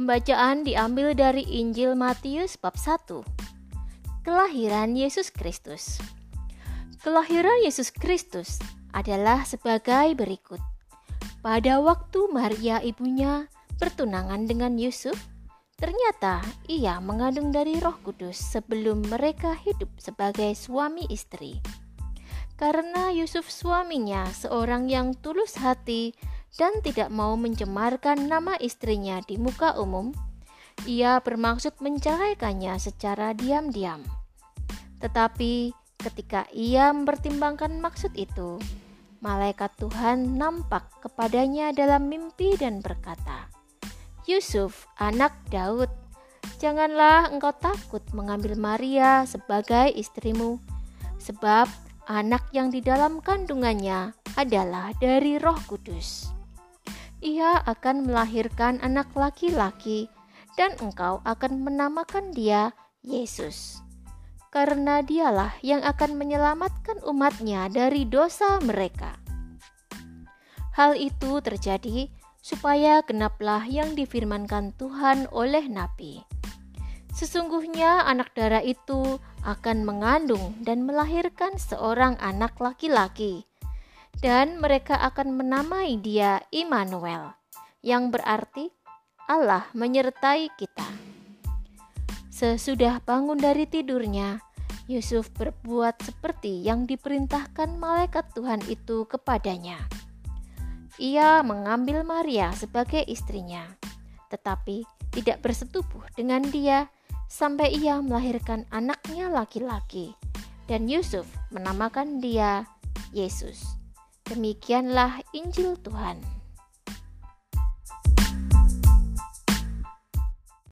Pembacaan diambil dari Injil Matius bab 1. Kelahiran Yesus Kristus. Kelahiran Yesus Kristus adalah sebagai berikut. Pada waktu Maria ibunya bertunangan dengan Yusuf, ternyata ia mengandung dari Roh Kudus sebelum mereka hidup sebagai suami istri. Karena Yusuf suaminya seorang yang tulus hati dan tidak mau mencemarkan nama istrinya di muka umum, ia bermaksud menceraikannya secara diam-diam. Tetapi ketika ia mempertimbangkan maksud itu, malaikat Tuhan nampak kepadanya dalam mimpi dan berkata, "Yusuf, anak Daud, janganlah engkau takut mengambil Maria sebagai istrimu, sebab anak yang di dalam kandungannya adalah dari Roh Kudus." Ia akan melahirkan anak laki-laki, dan engkau akan menamakan dia Yesus, karena dialah yang akan menyelamatkan umatnya dari dosa mereka. Hal itu terjadi supaya genaplah yang difirmankan Tuhan oleh Nabi. Sesungguhnya anak darah itu akan mengandung dan melahirkan seorang anak laki-laki, dan mereka akan menamai dia Immanuel, yang berarti Allah menyertai kita. Sesudah bangun dari tidurnya, Yusuf berbuat seperti yang diperintahkan malaikat Tuhan itu kepadanya. Ia mengambil Maria sebagai istrinya, tetapi tidak bersetubuh dengan dia sampai ia melahirkan anaknya laki-laki, dan Yusuf menamakan dia Yesus. Demikianlah Injil Tuhan.